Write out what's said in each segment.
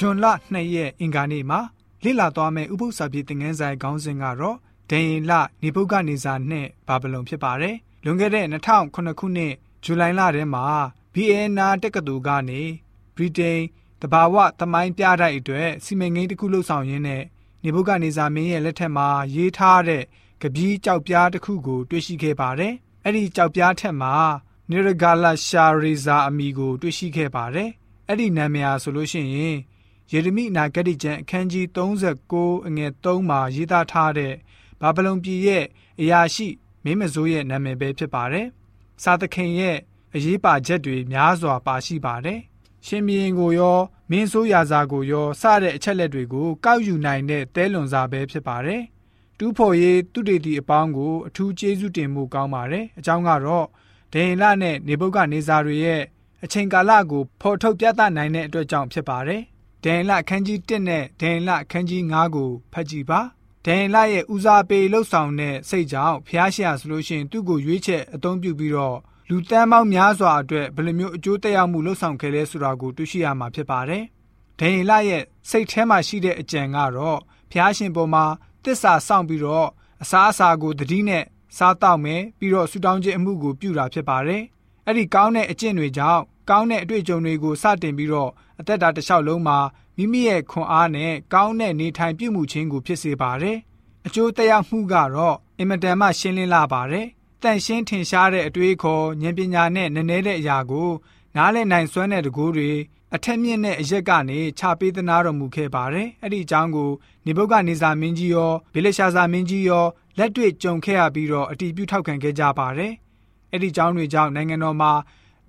ဂျွန်လ2ရက်အင်္ဂါနေ့မှာလေ့လာသွားမယ့်ဥပုသ္စာပြေသင်ခန်းစာခေါင်းစဉ်ကတော့ဒန်ရင်လနေပုတ်ကနေစာနဲ့ဘာဗလုန်ဖြစ်ပါတယ်။လွန်ခဲ့တဲ့2009ခုနှစ်ဇူလိုင်လထဲမှာ BNN တက္ကသိုလ်ကနေဗြိတိန်တဘာဝသမိုင်းပြတိုက်အတွက်စီမံကိန်းတစ်ခုလှုပ်ဆောင်ရင်းနဲ့နေဘုကနေဇာမင်းရဲ့လက်ထက်မှာရေးထားတဲ့ကပီးကြောက်ပြားတစ်ခုကို တွေ့ရှိခဲ့ပါတယ်။အဲ့ဒီကြောက်ပြားထက်မှာနေရဂါလာရှာရီဇာအမီကို တွေ့ရှိခဲ့ပါတယ်။အဲ့ဒီနာမည်ဟာဆိုလို့ရှိရင် ယေရမိနာဂတိကျမ်းအခန်းကြီး39အငယ်3မှာရေးသားထားတဲ့ဘာဗလုန်ပြည်ရဲ့အရာရှိမင်းမစိုးရဲ့နာမည်ပဲဖြစ်ပါတယ်။စာသခင်ရဲ့အရေးပါချက်တွေများစွာပါရှိပါတယ်။ရှင်ဘီရင်ကိုရောမင်းဆိုးရာဇာကိုရောစတဲ့အချက်လက်တွေကိုကောက်ယူနိုင်တဲ့တဲလွန်စာပဲဖြစ်ပါတယ်။တူးဖော်ရေးသူတေတီအပေါင်းကိုအထူးကျေးဇူးတင်မှုကောင်းပါတယ်။အကြောင်းကတော့ဒိန်လနဲ့နေဘုတ်ကနေစာတွေရဲ့အချိန်ကာလကိုဖော်ထုတ်ပြသနိုင်တဲ့အတွက်ကြောင့်ဖြစ်ပါတယ်။ ဒိန်လအခန်းကြီး1နဲ့ဒိန်လအခန်းကြီး9ကိုဖတ်ကြည့်ပါ။ဒိန်လရဲ့ဦးစားပေးလှုပ်ဆောင်တဲ့စိတ်ကြောင့်ဖျားရှာဆိုလို့ရှိရင်သူ့ကိုရွေးချက်အသုံးပြုပြီးတော့လူတန်းပေါင်းများစွာအတွက်ဘယ်လိုမျိုးအကျိုးသက်ရောက်မှုလှုပ်ဆောင်ခဲ့လဲဆိုတာကိုတွေ့ရှိရမှာဖြစ်ပါတယ်။ဒိန်လရဲ့စိတ်ထဲမှာရှိတဲ့အကြံကတော့ဖျားရှင်ပေါ်မှာတစ္ဆာစောင့်ပြီးတော့အစားအစာကိုတတိနဲ့စားတောက်မယ်ပြီးတော့ဆူတောင်းခြင်းအမှုကိုပြုတာဖြစ်ပါတယ်။အဲ့ဒီကောင်းတဲ့အကျင့်တွေကြောင့် ကောင်းတဲ့အတွေ့အကြုံတွေကိုစတင်ပြီးတော့အသက်တာတစ်လျှောက်လုံးမှာမိမိရဲ့ခွန်အားနဲ့ကောင်းတဲ့နေထိုင်ပြုမှုခြင်းကိုဖြစ်စေပါတယ်။အကျိုးသက်ရောက်မှုကတော့အင်မတန်မှရှင်းလင်းလာပါတယ်။တန့်ရှင်းထင်ရှားတဲ့အတွေးခေါ်ဉာဏ်ပညာနဲ့နည်းနည်းတဲ့အရာကိုနားလည်နိုင်စွမ်းတဲ့တကူတွေအထက်မြင့်တဲ့အရက်ကနေခြာပေးသနာတော်မူခဲ့ပါတယ်။အဲ့ဒီအကြောင်းကိုနေဘုတ်ကနေစာမင်းကြီးရောဗေလရှာစာမင်းကြီးရောလက်တွေ့ကြုံခဲ့ရပြီးတော့အတီးပြုထောက်ခံခဲ့ကြပါတယ်။အဲ့ဒီအကြောင်းတွေကြောင့်နိုင်ငံတော်မှာ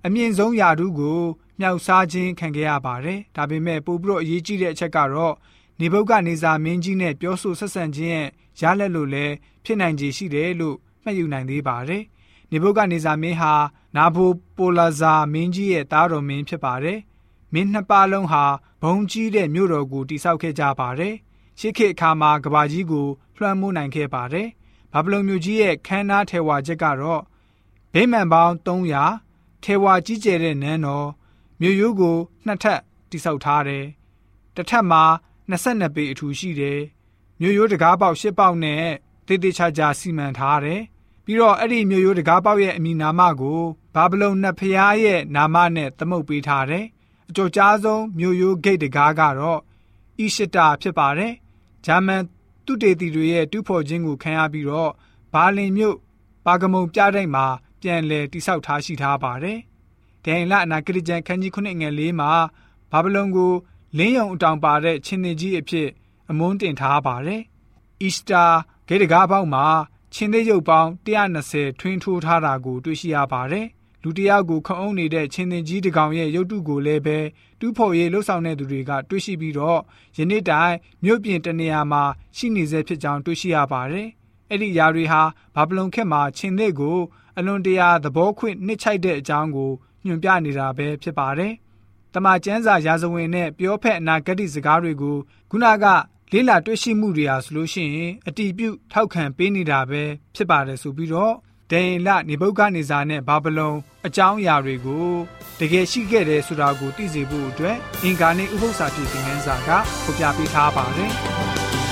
အမြင့်ဆုံးယာတုကိုမြောက်စားခြင်းခံခဲ့ရပါတယ်။ဒါပေမဲ့ပို့ပြီးတော့အရေးကြီးတဲ့အချက်ကတော့နေဘုတ်ကနေစာမင်းကြီးနဲ့ပြောဆိုဆက်ဆံခြင်းရဲ့ရလက်လို့လည်းဖြစ်နိုင်ခြေရှိတယ်လို့မှတ်ယူနိုင်သေးပါတယ်။နေဘုတ်ကနေစာမင်းဟာနာဘိုပိုလာဇာမင်းကြီးရဲ့တားတော်မင်းဖြစ်ပါတယ်။မင်းနှစ်ပါးလုံးဟာဘုံကြီးတဲ့မြို့တော်ကိုတိဆောက်ခဲ့ကြပါတယ်။ရှေးခေတ်အခါမှာကဘာကြီးကိုလွှမ်းမိုးနိုင်ခဲ့ပါတယ်။ဘာဗလုန်မြို့ကြီးရဲ့ခမ်းနားထေဝါချက်ကတော့ဗိမာန်ပေါင်း300 ထေဝါကြီးကျယ်တဲ့နန်းတော်မြို့ရိုးကိုနှစ်ထပ်တိဆောက်ထားတယ်။တစ်ထပ်မှာ22ပေအထူရှိတယ်။မြို့ရိုးတကားပေါက်10ပေါက်နဲ့တေးသေးချာချာစီမံထားတယ်။ပြီးတော့အဲ့ဒီမြို့ရိုးတကားပေါက်ရဲ့အမည်နာမကိုဘာဗလုန်နတ်ဖျားရဲ့နာမနဲ့သမုတ်ပေးထားတယ်။အကျော်ကြားဆုံးမြို့ရိုးဂိတ်တကားကတော့အီရှတာဖြစ်ပါတယ်။ဂျာမန်သူတေတီတွေရဲ့တူးဖော်ခြင်းကိုခံရပြီးတော့ဘာလင်မြို့ပါကမုံပြတိုက်မှာ ပြန်လည်တိဆောက်ထားရှိထားပါတယ်။ဒိန်လအနာဂတိကျမ်းခန်းကြီး9ငယ်၄မှာဘာဗလုန်ကိုလင်းယုံအတောင်ပါတဲ့ချင်းသေးကြီးအဖြစ်အမွန်းတင်ထားပါတယ်။အီစတာဂေတကားပေါက်မှာချင်းသေးရုပ်ပေါင်း120ထွင်းထိုးထားတာကိုတွေ့ရှိရပါတယ်။လူတယောက်ကိုခုံအုံနေတဲ့ချင်းသေးကြီးတကောင်ရဲ့ရုပ်တုကိုလည်းပဲတူးဖော်ရေးလှုပ်ဆောင်တဲ့သူတွေကတွေ့ရှိပြီးတော့ယနေ့တိုင်မြို့ပြင်တနေရာမှာရှိနေစေဖြစ်ကြောင်းတွေ့ရှိရပါတယ်။ အဲ့ဒီຢာတွေဟာဘာဗလုန်ခေတ်မှာချင်းသေးကိုအလွန်တရာသဘောခွင့်နှစ်ချိုက်တဲ့အကြောင်းကိုညွှန်ပြနေတာပဲဖြစ်ပါတယ်။တမန်ကျမ်းစာရာဇဝင်နဲ့ပြောဖက်အနာဂတ်စကားတွေကိုခုနကလေးလာတွေ့ရှိမှုတွေဟာဆိုလို့ရှိရင်အတီးပြုတ်ထောက်ခံပေးနေတာပဲဖြစ်ပါတယ်ဆိုပြီးတော့ဒိန်လနေဘုတ်ကနေစာနဲ့ဘာဗလုန်အကြောင်းအရာတွေကိုတကယ်ရှိခဲ့တယ်ဆိုတာကိုသိစေဖို့အတွက်အင်္ဂါနဲ့ဥပု္ပ္ပစာဖြစ်တဲ့ငန်းစာကဖော်ပြပေးထားပါတယ်။